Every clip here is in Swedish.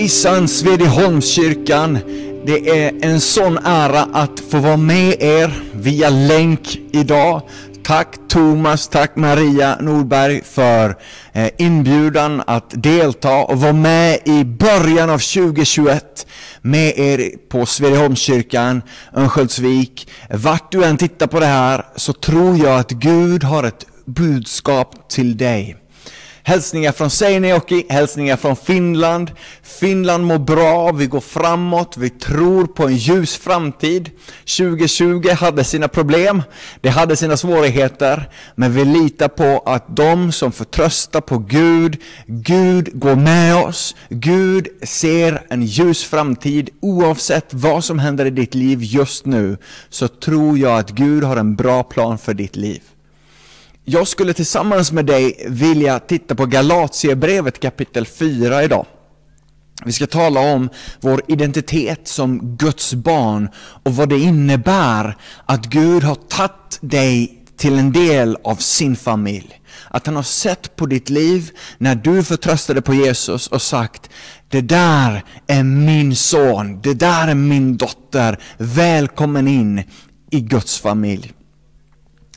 Hejsan Svedjeholmskyrkan! Det är en sån ära att få vara med er via länk idag. Tack Thomas, tack Maria Nordberg för eh, inbjudan att delta och vara med i början av 2021 med er på Svedjeholmskyrkan, Örnsköldsvik. Vart du än tittar på det här så tror jag att Gud har ett budskap till dig. Hälsningar från Seinäjoki, hälsningar från Finland. Finland mår bra, vi går framåt, vi tror på en ljus framtid. 2020 hade sina problem, det hade sina svårigheter, men vi litar på att de som förtröstar på Gud, Gud går med oss, Gud ser en ljus framtid oavsett vad som händer i ditt liv just nu, så tror jag att Gud har en bra plan för ditt liv. Jag skulle tillsammans med dig vilja titta på Galatiebrevet kapitel 4 idag. Vi ska tala om vår identitet som Guds barn och vad det innebär att Gud har tagit dig till en del av sin familj. Att han har sett på ditt liv när du förtröstade på Jesus och sagt Det där är min son, det där är min dotter, välkommen in i Guds familj.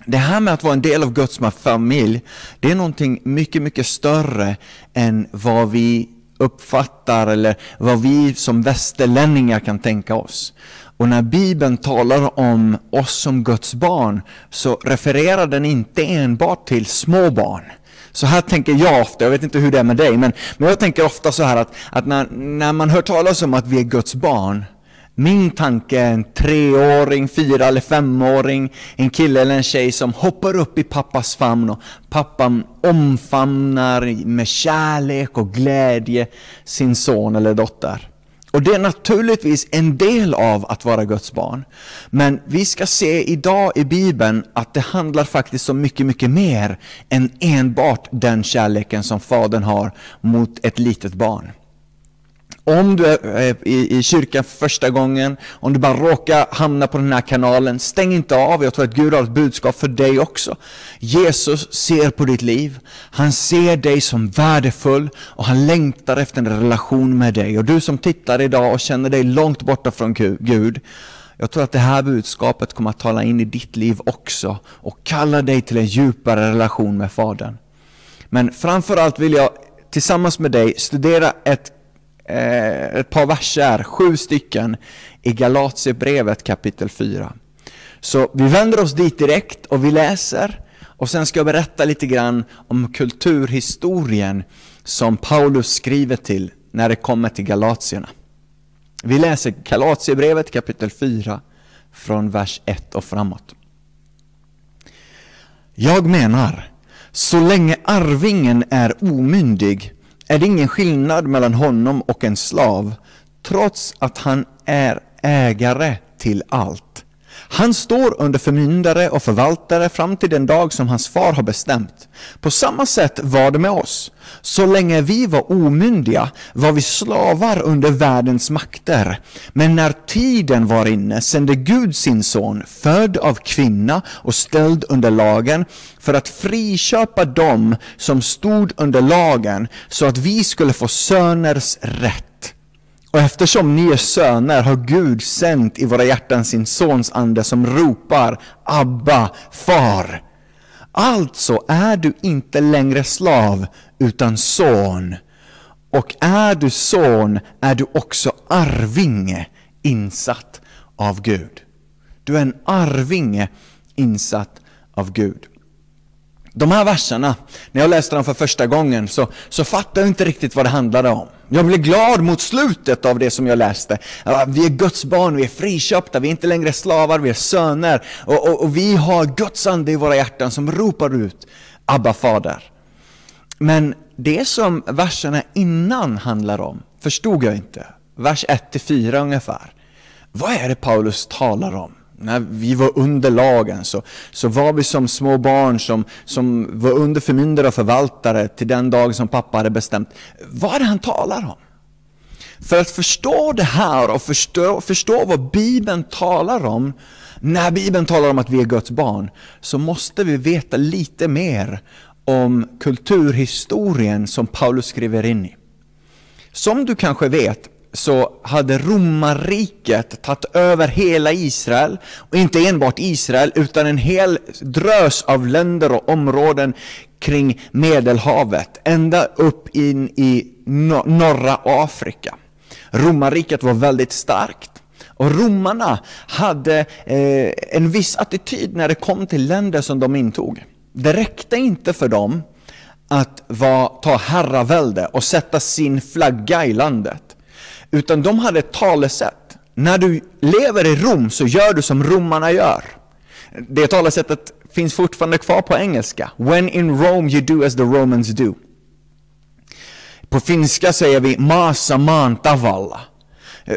Det här med att vara en del av Guds familj, det är någonting mycket, mycket större än vad vi uppfattar eller vad vi som västerlänningar kan tänka oss. Och när Bibeln talar om oss som Guds barn så refererar den inte enbart till små barn. Så här tänker jag ofta, jag vet inte hur det är med dig, men, men jag tänker ofta så här att, att när, när man hör talas om att vi är Guds barn min tanke är en treåring, fyra eller femåring, en kille eller en tjej som hoppar upp i pappas famn och pappan omfamnar med kärlek och glädje sin son eller dotter. Och det är naturligtvis en del av att vara Guds barn. Men vi ska se idag i Bibeln att det handlar faktiskt om mycket, mycket mer än enbart den kärleken som Fadern har mot ett litet barn. Om du är i, i kyrkan för första gången, om du bara råkar hamna på den här kanalen, stäng inte av. Jag tror att Gud har ett budskap för dig också. Jesus ser på ditt liv. Han ser dig som värdefull och han längtar efter en relation med dig. Och du som tittar idag och känner dig långt borta från Gud, jag tror att det här budskapet kommer att tala in i ditt liv också och kalla dig till en djupare relation med Fadern. Men framförallt vill jag tillsammans med dig studera ett eh, ett par verser, sju stycken, i Galatiebrevet kapitel 4. Så vi vänder oss dit direkt och vi läser och sen ska jag berätta lite grann om kulturhistorien som Paulus skriver till när det kommer till galatierna. Vi läser Galatiebrevet kapitel 4 från vers 1 och framåt. Jag menar, så länge arvingen är omyndig är det ingen skillnad mellan honom och en slav, trots att han är ägare till allt. Han står under förmyndare och förvaltare fram till den dag som hans far har bestämt. På samma sätt var det med oss. Så länge vi var omyndiga var vi slavar under världens makter. Men när tiden var inne sände Gud sin son, född av kvinna och ställd under lagen, för att friköpa dem som stod under lagen, så att vi skulle få söners rätt. Och eftersom ni är söner har Gud sänt i våra hjärtan sin sons ande som ropar Abba, far. Alltså är du inte längre slav utan son. Och är du son är du också arvinge insatt av Gud. Du är en arvinge insatt av Gud. De här verserna, när jag läste dem för första gången så, så fattade jag inte riktigt vad det handlade om. Jag blev glad mot slutet av det som jag läste. Vi är Guds barn, vi är friköpta, vi är inte längre slavar, vi är söner. Och, och, och vi har Guds ande i våra hjärtan som ropar ut Abba fader. Men det som verserna innan handlar om förstod jag inte. Vers 1-4 ungefär. Vad är det Paulus talar om? När vi var under lagen så, så var vi som små barn som, som var under förmyndare och förvaltare till den dag som pappa hade bestämt. Vad är det han talar om? För att förstå det här och förstå, förstå vad Bibeln talar om, när Bibeln talar om att vi är Guds barn, så måste vi veta lite mer om kulturhistorien som Paulus skriver in i. Som du kanske vet så hade romarriket tagit över hela Israel, och inte enbart Israel utan en hel drös av länder och områden kring Medelhavet, ända upp in i norra Afrika. Romarriket var väldigt starkt. Och romarna hade eh, en viss attityd när det kom till länder som de intog. Det räckte inte för dem att var, ta herravälde och sätta sin flagga i landet. Utan de hade ett talesätt. När du lever i Rom så gör du som romarna gör. Det talesättet finns fortfarande kvar på engelska. When in Rome you do as the Romans do. På finska säger vi masa mantavalla.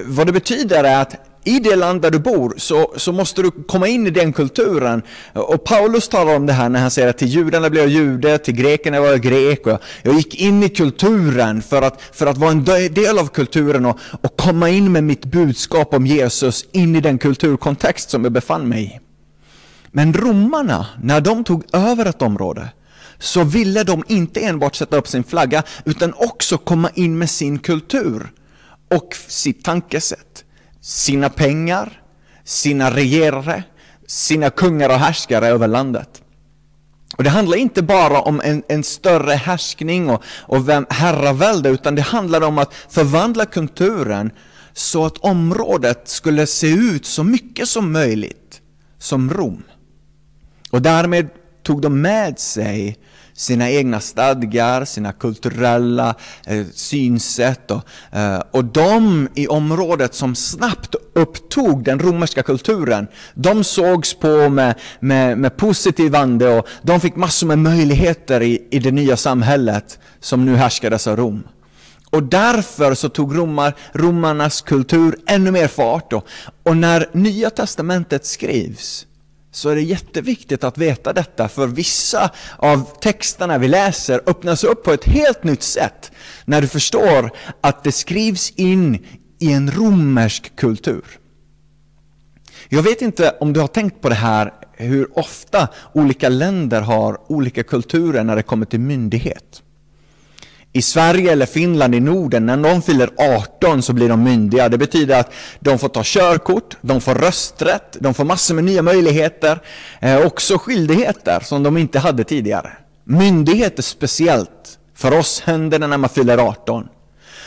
Vad det betyder är att i det land där du bor så, så måste du komma in i den kulturen. Och Paulus talar om det här när han säger att till judarna blev jag jude, till grekerna var jag grek. Och jag, jag gick in i kulturen för att, för att vara en del av kulturen och, och komma in med mitt budskap om Jesus in i den kulturkontext som jag befann mig i. Men romarna, när de tog över ett område, så ville de inte enbart sätta upp sin flagga utan också komma in med sin kultur och sitt tankesätt sina pengar, sina regerare, sina kungar och härskare över landet. Och Det handlar inte bara om en, en större härskning och, och vem herravälde, utan det handlar om att förvandla kulturen så att området skulle se ut så mycket som möjligt som Rom. Och därmed tog de med sig sina egna stadgar, sina kulturella eh, synsätt. Och, eh, och de i området som snabbt upptog den romerska kulturen, de sågs på med, med, med positiv ande och de fick massor med möjligheter i, i det nya samhället som nu härskades av Rom. Och därför så tog romar, romarnas kultur ännu mer fart. Då. och när Nya Testamentet skrivs så är det jätteviktigt att veta detta, för vissa av texterna vi läser öppnas upp på ett helt nytt sätt när du förstår att det skrivs in i en romersk kultur. Jag vet inte om du har tänkt på det här, hur ofta olika länder har olika kulturer när det kommer till myndighet i Sverige eller Finland i Norden, när de fyller 18 så blir de myndiga. Det betyder att de får ta körkort, de får rösträtt, de får massor med nya möjligheter, eh, också skyldigheter som de inte hade tidigare. Myndigheter speciellt. För oss händer det när man fyller 18.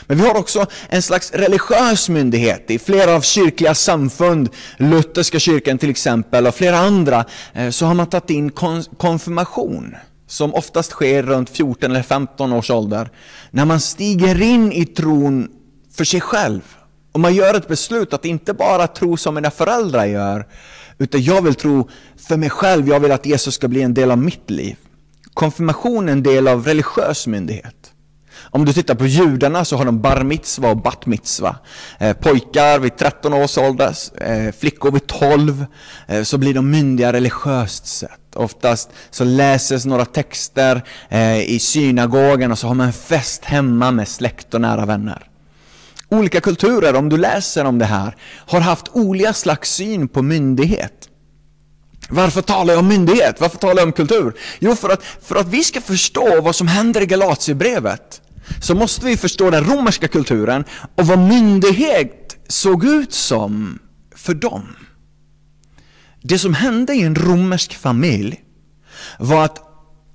Men vi har också en slags religiös myndighet i flera av kyrkliga samfund, Lutherska kyrkan till exempel och flera andra, eh, så har man tagit in konfirmation som oftast sker runt 14 eller 15 års ålder, när man stiger in i tron för sig själv och man gör ett beslut att inte bara tro som mina föräldrar gör, utan jag vill tro för mig själv, jag vill att Jesus ska bli en del av mitt liv. Konfirmation är en del av religiös myndighet. Om du tittar på judarna så har de bar mitzva och bat mitzva. Eh, pojkar vid 13 års ålder, eh, flickor vid 12, eh, så blir de myndiga religiöst sett. Oftast så läses några texter eh, i synagogan och så har man en fest hemma med släkt och nära vänner. Olika kulturer, om du läser om det här, har haft olika slags syn på myndighet. Varför talar jag om myndighet? Varför talar jag om kultur? Jo, för att, för att vi ska förstå vad som händer i Galatiebrevet så måste vi förstå den romerska kulturen och vad myndighet såg ut som för dem. Det som hände i en romersk familj var att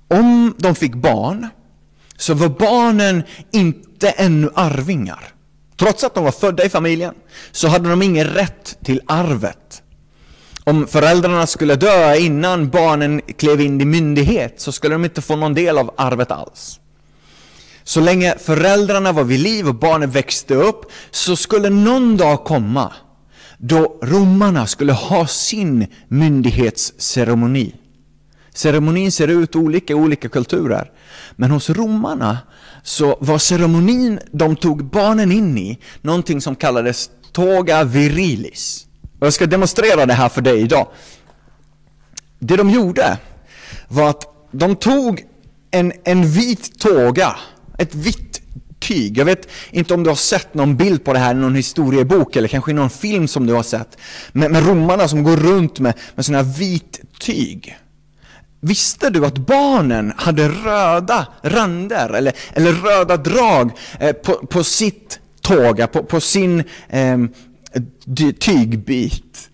om de fick barn så var barnen inte ännu arvingar. Trots att de var födda i familjen så hade de ingen rätt till arvet. Om föräldrarna skulle dö innan barnen klev in i myndighet så skulle de inte få någon del av arvet alls. Så länge föräldrarna var vid liv och barnen växte upp så skulle någon dag komma då romarna skulle ha sin myndighetsceremoni. Ceremonin ser ut olika i olika kulturer. Men hos romarna så var ceremonin de tog barnen in i någonting som kallades toga virilis. Och jag ska demonstrera det här för dig idag. Det de gjorde var att de tog en, en vit toga, ett vitt tyg. Jag vet inte om du har sett någon bild på det här i någon historiebok eller kanske i någon film som du har sett. Med, med romarna som går runt med, med sådana här vit tyg. Visste du att barnen hade röda rander eller, eller röda drag eh, på, på sitt tåga, på, på sin eh, tygbit?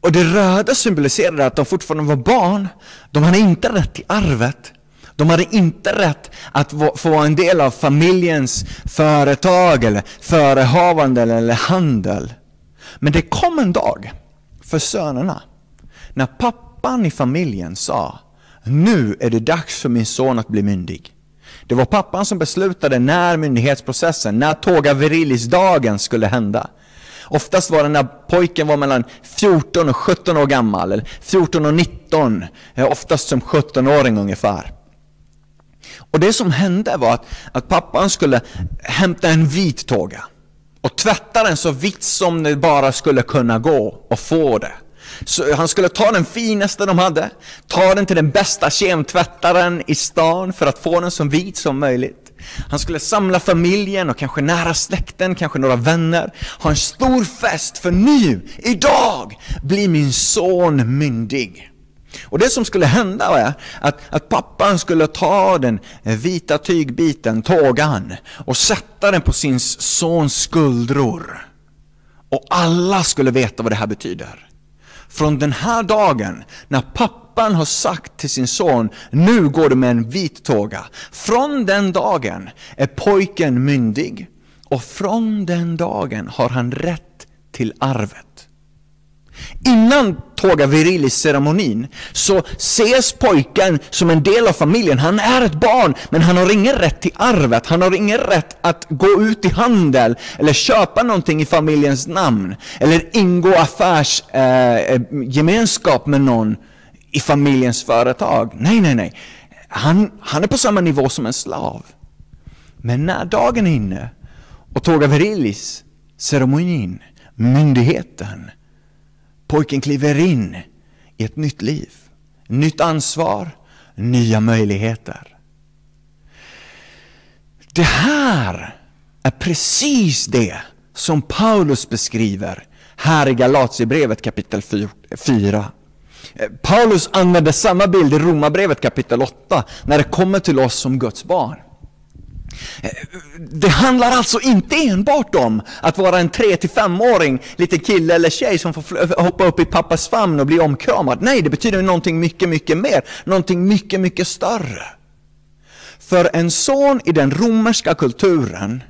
Och det röda symboliserade att de fortfarande var barn. De hade inte rätt till arvet. De hade inte rätt att få vara en del av familjens företag eller förehavande eller handel. Men det kom en dag för sönerna när pappan i familjen sa nu är det dags för min son att bli myndig. Det var pappan som beslutade när myndighetsprocessen, när Tåga Virilis-dagen skulle hända. Oftast var det när pojken var mellan 14 och 17 år gammal, eller 14 och 19, eh, oftast som 17-åring ungefär. Och det som hände var att, att pappan skulle hämta en vit tåga och tvätta den så vitt som det bara skulle kunna gå och få det. Så han skulle ta den finaste de hade, ta den till den bästa kemtvättaren i stan för att få den så vit som möjligt. Han skulle samla familjen och kanske nära släkten, kanske några vänner, ha en stor fest för nu, idag, blir min son myndig. Och det som skulle hända var att, att pappan skulle ta den vita tygbiten, tågan, och sätta den på sin sons skuldror. Och alla skulle veta vad det här betyder. Från den här dagen, när pappan har sagt till sin son, nu går du med en vit tåga. Från den dagen är pojken myndig och från den dagen har han rätt till arvet. Innan Toga Virilis-ceremonin så ses pojken som en del av familjen. Han är ett barn, men han har ingen rätt till arvet. Han har ingen rätt att gå ut i handel eller köpa någonting i familjens namn. Eller ingå affärsgemenskap eh, eh med någon i familjens företag. Nej, nej, nej. Han, han är på samma nivå som en slav. Men när dagen är inne och Toga Virilis, ceremonin, myndigheten, Pojken kliver in i ett nytt liv, nytt ansvar, nya möjligheter. Det här är precis det som Paulus beskriver här i Galatierbrevet kapitel 4. Eh, Paulus använder samma bild i Romarbrevet kapitel 8 när det kommer till oss som Guds barn. Det handlar alltså inte enbart om att vara en 3-5-åring, liten kille eller tjej som får hoppa upp i pappas famn och bli omkramad. Nej, det betyder någonting mycket, mycket mer. Någonting mycket, mycket större. För en son i den romerska kulturen,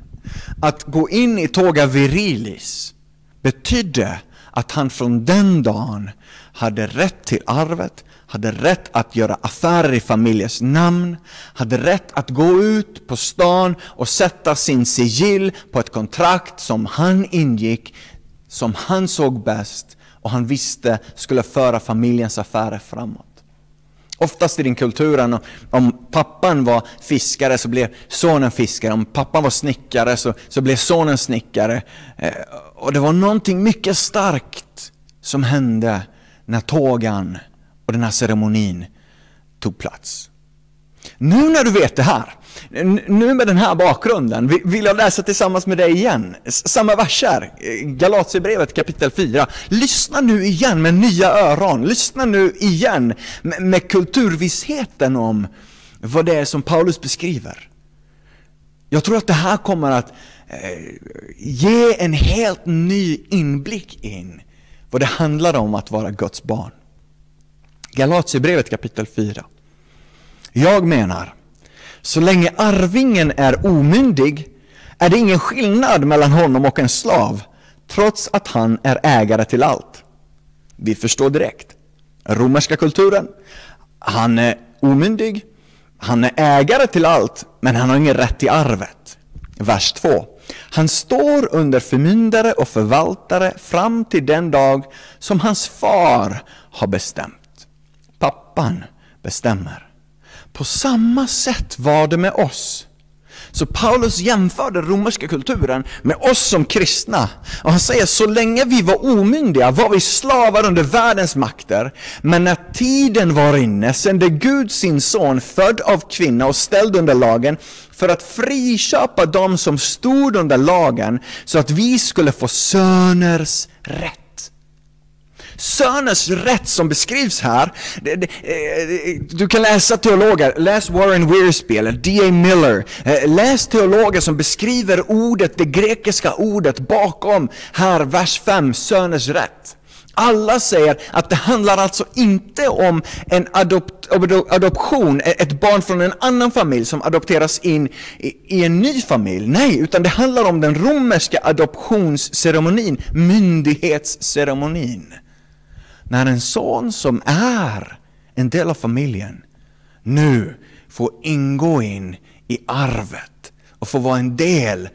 att gå in i Toga Virilis betydde att han från den dagen hade rätt till arvet, hade rätt att göra affärer i familjens namn, hade rätt att gå ut på stan och sätta sin sigill på ett kontrakt som han ingick, som han såg bäst och han visste skulle föra familjens affärer framåt. Oftast i den kulturen, om pappan var fiskare så blev sonen fiskare, om pappan var snickare så, så blev sonen snickare. Eh, och det var någonting mycket starkt som hände när tågan och den här ceremonin tog plats. Nu när du vet det här, nu med den här bakgrunden, vill jag läsa tillsammans med dig igen. Samma verser, eh, Galatierbrevet kapitel 4. Lyssna nu igen med nya öron. Lyssna nu igen med, med kulturvissheten om vad det är som Paulus beskriver. Jag tror att det här kommer att eh, ge en helt ny inblick in vad det handlar om att vara Guds barn. Galatierbrevet kapitel 4. Jag menar, så länge arvingen är omyndig är det ingen skillnad mellan honom och en slav, trots att han är ägare till allt. Vi förstår direkt. Romerska kulturen, han är omyndig, han är ägare till allt, men han har ingen rätt till arvet. Vers 2. Han står under förmyndare och förvaltare fram till den dag som hans far har bestämt pappan bestämmer. På samma sätt var det med oss. Så Paulus jämför den romerska kulturen med oss som kristna. Och han säger så länge vi var omyndiga var vi slavar under världens makter. Men när tiden var inne sände Gud sin son född av kvinna och ställd under lagen för att friköpa dem som stod under lagen så att vi skulle få söners rätt. Söners rätt som beskrivs här, det, det, eh, du kan läsa teologer, läs Warren Wiersbe eller D.A. Miller, eh, läs teologer som beskriver ordet, det grekiska ordet bakom här, vers 5, söners rätt. Alla säger att det handlar alltså inte om en adopt, adoption, e-, ett barn från en annan familj som adopteras in i, i en ny familj. Nej, utan det handlar om den romerska adoptionsceremonin, myndighetsceremonin. När en son som är en del av familjen nu får ingå in i arvet och får vara en del,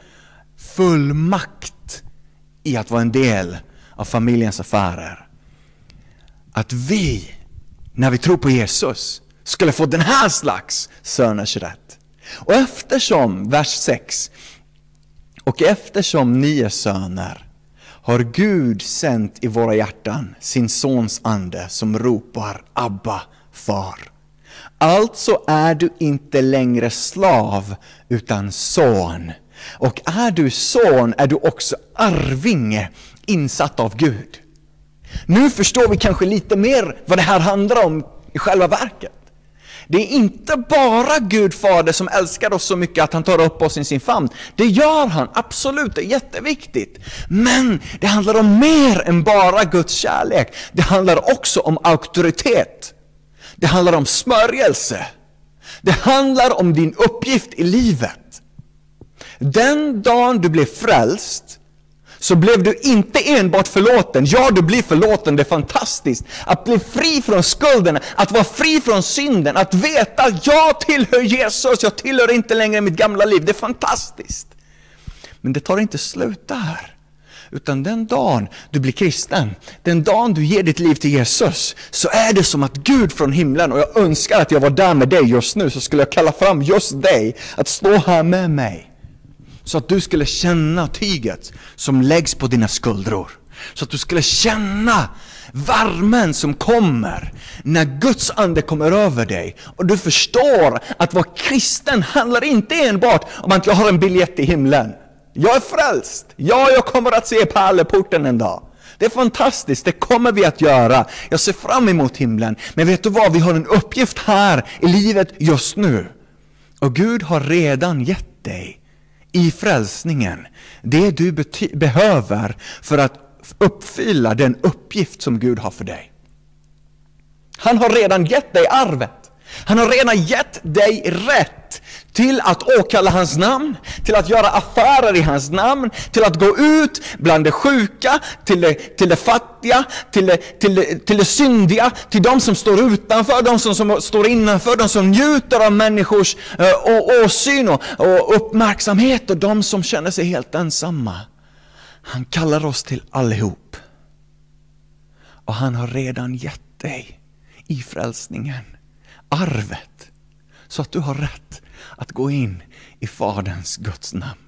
full makt i att vara en del av familjens affärer. Att vi, när vi tror på Jesus, skulle få den här slags söners rätt. Och eftersom, vers 6, och eftersom ni är söner har Gud sänt i våra hjärtan sin sons ande som ropar Abba, far. Alltså är du inte längre slav utan son. Och är du son är du också arvinge insatt av Gud. Nu förstår vi kanske lite mer vad det här handlar om i själva verket. Det är inte bara Gud Fader som älskar oss så mycket att han tar upp oss i sin famn. Det gör han, absolut, det är jätteviktigt. Men det handlar om mer än bara Guds kärlek. Det handlar också om auktoritet. Det handlar om smörjelse. Det handlar om din uppgift i livet. Den dagen du blir frälst så blev du inte enbart förlåten. Ja, du blir förlåten, det är fantastiskt. Att bli fri från skulden, att vara fri från synden, att veta att jag tillhör Jesus, jag tillhör inte längre mitt gamla liv. Det är fantastiskt. Men det tar inte slut där. Utan den dagen du blir kristen, den dagen du ger ditt liv till Jesus, så är det som att Gud från himlen, och jag önskar att jag var där med dig just nu, så skulle jag kalla fram just dig, att stå här med mig så att du skulle känna tyget som läggs på dina skuldror. Så att du skulle känna värmen som kommer när Guds ande kommer över dig. Och du förstår att vara kristen handlar inte enbart om att jag har en biljett till himlen. Jag är frälst. Ja, jag kommer att se pärleporten en dag. Det är fantastiskt, det kommer vi att göra. Jag ser fram emot himlen. Men vet du vad, vi har en uppgift här i livet just nu. Och Gud har redan gett dig i frälsningen det du behöver för att uppfylla den uppgift som Gud har för dig. Han har redan gett dig arvet. Han har redan gett dig rätt till att åkalla hans namn, till att göra affärer i hans namn, till att gå ut bland de sjuka, till de, till de fattiga, till de, till, de, till de syndiga, till de som står utanför, de som, som står innanför, de som njuter av människors uh, åsyn och, och uppmärksamhet och de som känner sig helt ensamma. Han kallar oss till allihop. Och han har redan gett dig i frälsningen arvet så att du har rätt att gå in i Faderns Guds namn.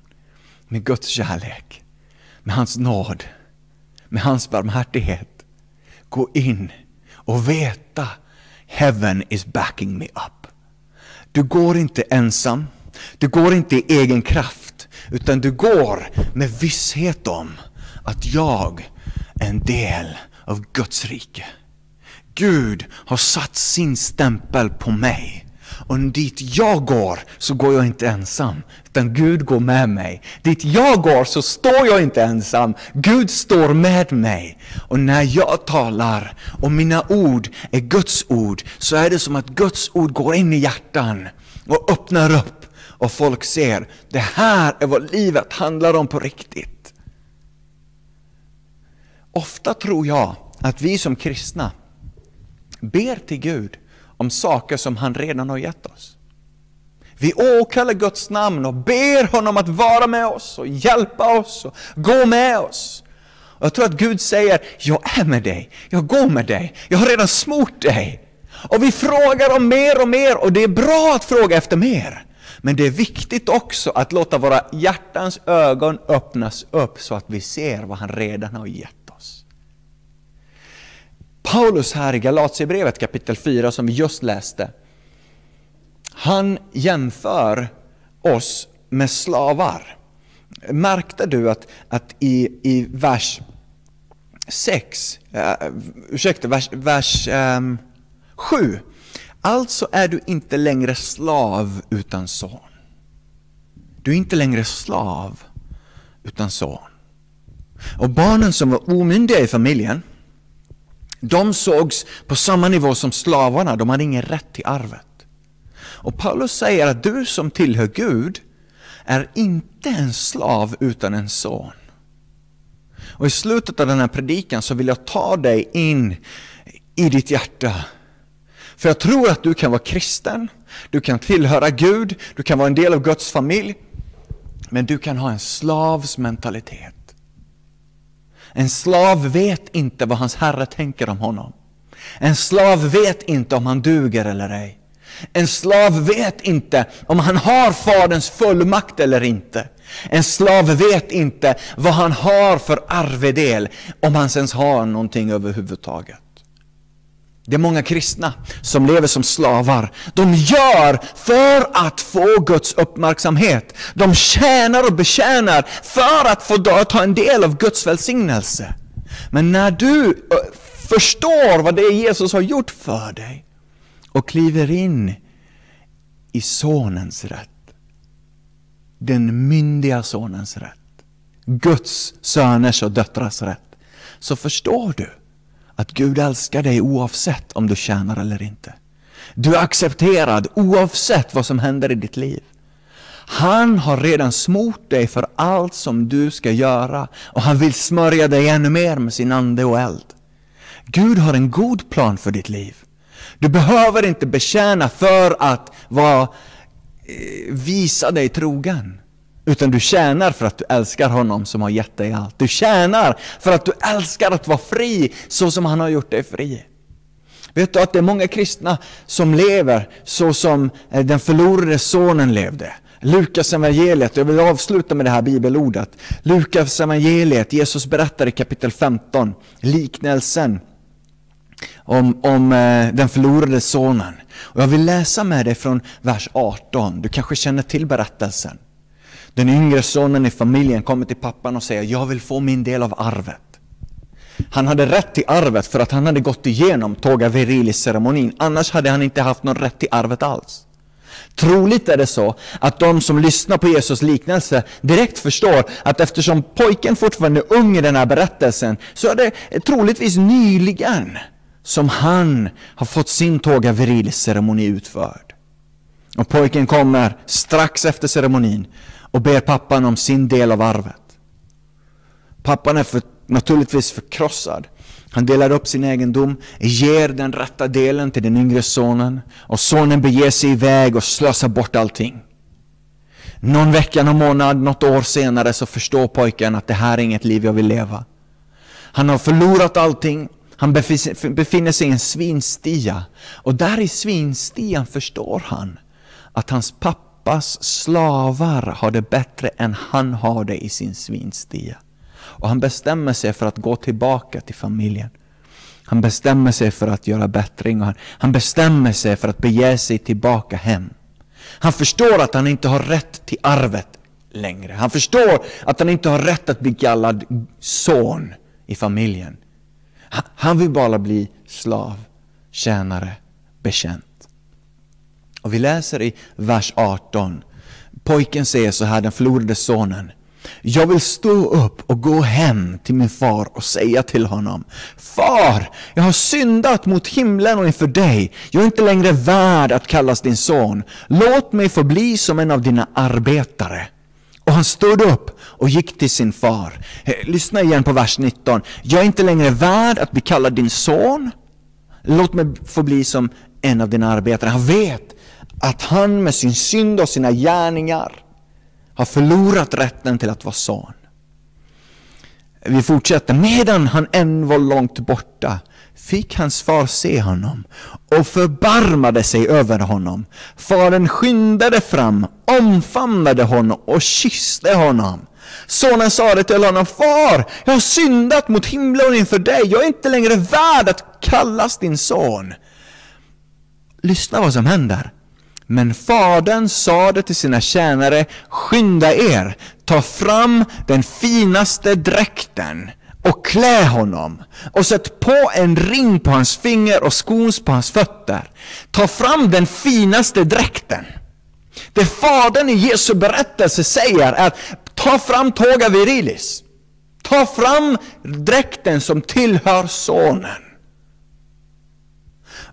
Med Guds kärlek, med hans nåd, med hans barmhärtighet. Gå in och veta Heaven is backing me up. Du går inte ensam, du går inte i egen kraft, utan du går med visshet om att jag är en del av Guds rike. Gud har satt sin stämpel på mig. Och dit jag går så går jag inte ensam, utan Gud går med mig. Dit jag går så står jag inte ensam, Gud står med mig. Och när jag talar och mina ord är Guds ord, så är det som att Guds ord går in i hjärtan och öppnar upp och folk ser, det här är vad livet handlar om på riktigt. Ofta tror jag att vi som kristna ber till Gud om saker som han redan har gett oss. Vi åkallar Guds namn och ber honom att vara med oss och hjälpa oss och gå med oss. Och jag tror att Gud säger, jag är med dig, jag går med dig, jag har redan smort dig. Och vi frågar om mer och mer och det är bra att fråga efter mer. Men det är viktigt också att låta våra hjärtans ögon öppnas upp så att vi ser vad han redan har gett. Paulus här i Galatierbrevet kapitel 4 som vi just läste, han jämför oss med slavar. Märkte du att, att i, i vers 6, uh, eh, ursäkta, vers, vers ehm, um, 7. Alltså är du inte längre slav utan son. Du är inte längre slav utan son. Och barnen som var omyndiga i familjen, de sågs på samma nivå som slavarna, de hade ingen rätt till arvet. Och Paulus säger att du som tillhör Gud är inte en slav utan en son. Och i slutet av den här predikan så vill jag ta dig in i ditt hjärta. För jag tror att du kan vara kristen, du kan tillhöra Gud, du kan vara en del av Guds familj, men du kan ha en slavs mentalitet. En slav vet inte vad hans herre tänker om honom. En slav vet inte om han duger eller ej. En slav vet inte om han har faderns fullmakt eller inte. En slav vet inte vad han har för arvedel, om han ens har någonting överhuvudtaget. Det är många kristna som lever som slavar. De gör för att få Guds uppmärksamhet. De tjänar och betjänar för att få ta en del av Guds välsignelse. Men när du förstår vad det är Jesus har gjort för dig och kliver in i sonens rätt, den myndiga sonens rätt, Guds söners och döttrars rätt, så förstår du att Gud älskar dig oavsett om du tjänar eller inte. Du är accepterad oavsett vad som händer i ditt liv. Han har redan smort dig för allt som du ska göra och han vill smörja dig ännu mer med sin ande och eld. Gud har en god plan för ditt liv. Du behöver inte betjäna för att vara, eh, visa dig trogen. Utan du tjänar för att du älskar honom som har gett dig allt. Du tjänar för att du älskar att vara fri så som han har gjort dig fri. Vet du att det är många kristna som lever så som eh, den förlorade sonen levde. Lukas evangeliet, jag vill avsluta med det här bibelordet. Lukas evangeliet, Jesus berättar i kapitel 15, liknelsen om, om eh, den förlorade sonen. Och jag vill läsa med dig från vers 18, du kanske känner till berättelsen. Den yngre sonen i familjen kommer till pappan och säger jag vill få min del av arvet. Han hade rätt till arvet för att han hade gått igenom Toga Virilis-ceremonin. Annars hade han inte haft någon rätt till arvet alls. Troligt är det så att de som lyssnar på Jesus liknelse direkt förstår att eftersom pojken fortfarande är ung i den här berättelsen så är det troligtvis nyligen som han har fått sin Toga Virilis-ceremoni utförd. Och pojken kommer strax efter ceremonin och ber pappan om sin del av arvet. Pappan är för, naturligtvis förkrossad. Han delar upp sin egendom, ger den rätta delen till den yngre sonen och sonen beger sig iväg och slösar bort allting. Någon vecka, någon månad, något år senare så förstår pojken att det här är inget liv jag vill leva. Han har förlorat allting, han befinner sig i en svinstia och där i svinstian förstår han att hans pappa pappas slavar har det bättre än han har det i sin svinstia. Och han bestämmer sig för att gå tillbaka till familjen. Han bestämmer sig för att göra bättring och han, han bestämmer sig för att bege sig tillbaka hem. Han förstår att han inte har rätt till arvet längre. Han förstår att han inte har rätt att bli kallad son i familjen. Han, han vill bara bli slav, tjänare, bekänt. Och vi läser i vers 18. Pojken säger så här, den förlorade sonen. Jag vill stå upp och gå hem till min far och säga till honom Far, jag har syndat mot himlen och inför dig. Jag är inte längre värd att kallas din son. Låt mig få bli som en av dina arbetare. Och han stod upp och gick till sin far. Eh, lyssna igen på vers 19. Jag är inte längre värd att bli kallad din son. Låt mig få bli som en av dina arbetare. Han vet att han med sin synd och sina gärningar har förlorat rätten till att vara son. Vi fortsätter. Medan han än var långt borta fick hans far se honom och förbarmade sig över honom. Fadern skyndade fram, omfamnade honom och kysste honom. Sonen sade till honom, Far, jag har syndat mot himlen inför dig. Jag är inte längre värd att kallas din son. Lyssna vad som händer. Men fadern sade till sina tjänare, skynda er, ta fram den finaste dräkten och klä honom och sätt på en ring på hans finger och skons på hans fötter. Ta fram den finaste dräkten. Det Fadern i Jesu berättelse säger är att ta fram toga virilis. Ta fram dräkten som tillhör sonen.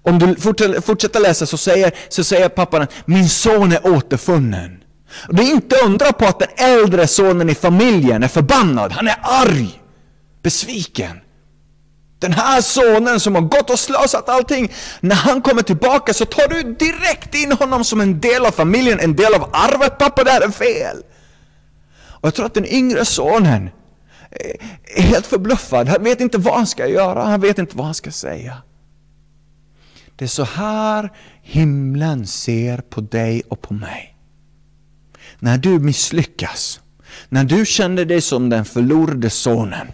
Om du fortsätter läsa så säger, så säger pappan att min son är återfunnen. Och det är inte undra på att den äldre sonen i familjen är förbannad. Han är arg, besviken. Den här sonen som har gått och slösat allting, när han kommer tillbaka så tar du direkt in honom som en del av familjen, en del av arvet. Pappa, det här är fel. Och jag tror att den yngre sonen är helt förbluffad. Han vet inte vad han ska göra, han vet inte vad han ska säga. Det är så här himlen ser på dig och på mig. När du misslyckas, när du känner dig som den förlorade sonen,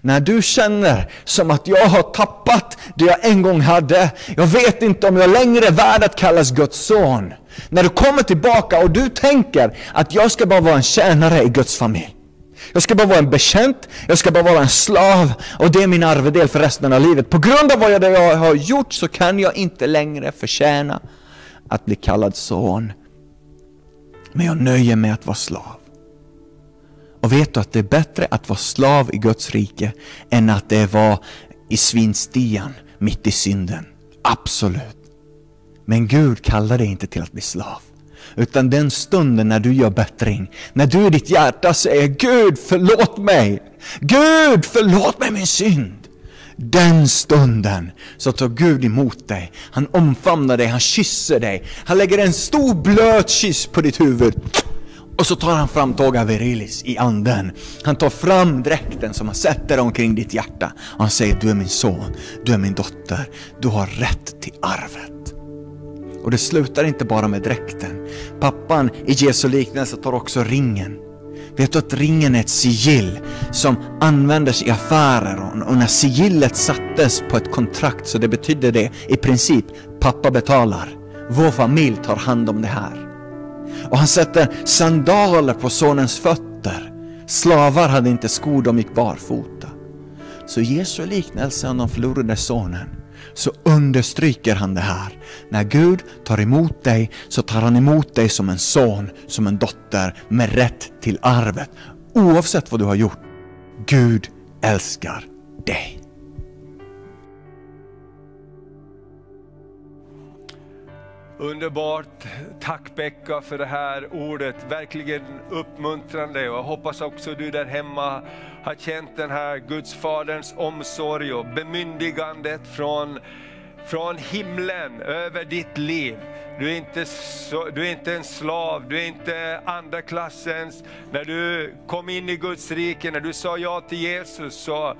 när du känner som att jag har tappat det jag en gång hade, jag vet inte om jag längre är värd att kallas Guds son. När du kommer tillbaka och du tänker att jag ska bara vara en tjänare i Guds familj. Jag ska bara vara en bekänt, jag ska bara vara en slav och det är min arvedel för resten av livet. På grund av vad jag har gjort så kan jag inte längre förtjäna att bli kallad son. Men jag nöjer mig att vara slav. Och vet du att det är bättre att vara slav i Guds rike än att det var i svinstian mitt i synden. Absolut. Men Gud kallar dig inte till att bli slav. Utan den stunden när du gör bättring, när du i ditt hjärta säger Gud förlåt mig, Gud förlåt mig min synd. Den stunden så tar Gud emot dig, han omfamnar dig, han kysser dig, han lägger en stor blöt kyss på ditt huvud. Och så tar han fram Toga Virilis i anden. Han tar fram dräkten som han sätter omkring ditt hjärta. Och han säger, du är min son, du är min dotter, du har rätt till arvet. Och det slutar inte bara med dräkten. Pappan i Jesu liknelse tar också ringen. Vet du att ringen är ett sigill som användes i affärer och när sigillet sattes på ett kontrakt så det betydde det i princip, pappa betalar. Vår familj tar hand om det här. Och han sätter sandaler på sonens fötter. Slavar hade inte skor, de gick barfota. Så Jesu liknelse om den förlorade sonen så understryker han det här. När Gud tar emot dig så tar han emot dig som en son, som en dotter med rätt till arvet. Oavsett vad du har gjort. Gud älskar dig. Underbart. Tack Becka för det här ordet. Verkligen uppmuntrande. Och jag hoppas också du där hemma har känt den här Guds Faderns omsorg och bemyndigandet från, från himlen över ditt liv. Du är, inte så, du är inte en slav, du är inte andra klassens. När du kom in i Guds rike, när du sa ja till Jesus så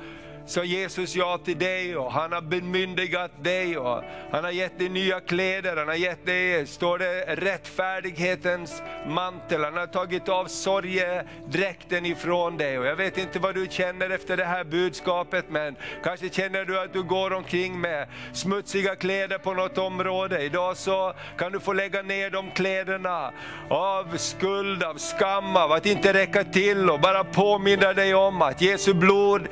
sa Jesus ja till dig och han har bemyndigat dig och han har gett dig nya kläder, han har gett dig, står det, rättfärdighetens mantel, han har tagit av sorgedräkten ifrån dig. Och jag vet inte vad du känner efter det här budskapet, men kanske känner du att du går omkring med smutsiga kläder på något område. Idag så kan du få lägga ner de kläderna av skuld, av skam, av att inte räcka till och bara påminna dig om att Jesu blod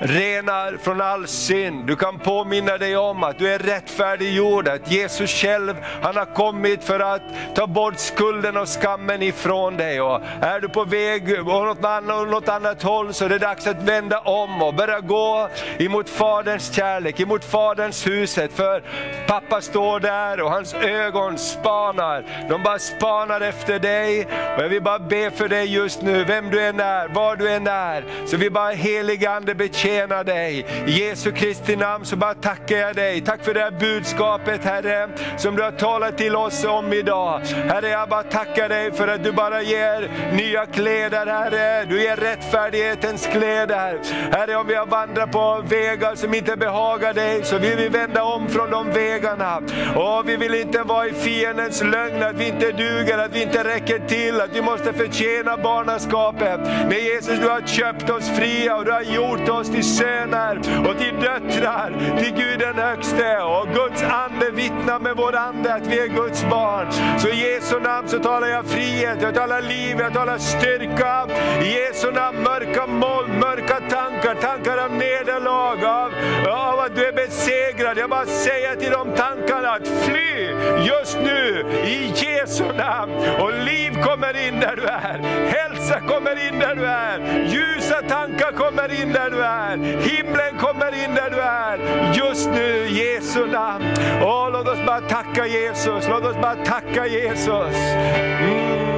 renar från all synd. Du kan påminna dig om att du är rättfärdiggjord, att Jesus själv, han har kommit för att ta bort skulden och skammen ifrån dig. Och är du på väg åt något annat, något annat håll så är det dags att vända om och börja gå emot Faderns kärlek, emot Faderns huset. För pappa står där och hans ögon spanar. De bara spanar efter dig. Och jag vill bara be för dig just nu, vem du än är, var du än är. Så vi bara helige Ande tjäna dig. I Jesu Kristi namn så bara tackar jag dig. Tack för det här budskapet Herre, som du har talat till oss om idag. Herre, jag bara tackar dig för att du bara ger nya kläder Herre. Du ger rättfärdighetens kläder. Herre, om vi har vandrat på vägar som inte behagar dig, så vill vi vända om från de vägarna. Och vi vill inte vara i fiendens lögn, att vi inte duger, att vi inte räcker till, att vi måste förtjäna barnaskapet. Men Jesus, du har köpt oss fria och du har gjort oss till till söner och till döttrar, till Gud den högste. Och Guds ande vittnar med vår ande att vi är Guds barn. Så i Jesu namn så talar jag frihet, jag talar liv, jag talar styrka. I Jesu namn mörka moln, mörka tankar, tankar av nederlag, av, du är besegrad. Jag bara säger till de tankarna att fly just nu i Jesu namn. Och liv kommer in där du är. Hälsa kommer in där du är. Ljusa tankar kommer in där du är. Himlen kommer in där du är. Just nu i Jesu namn. Åh, låt oss bara tacka Jesus. Låt oss bara tacka Jesus. Mm.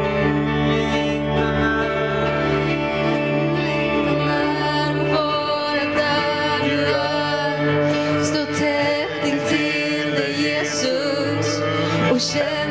Sẽ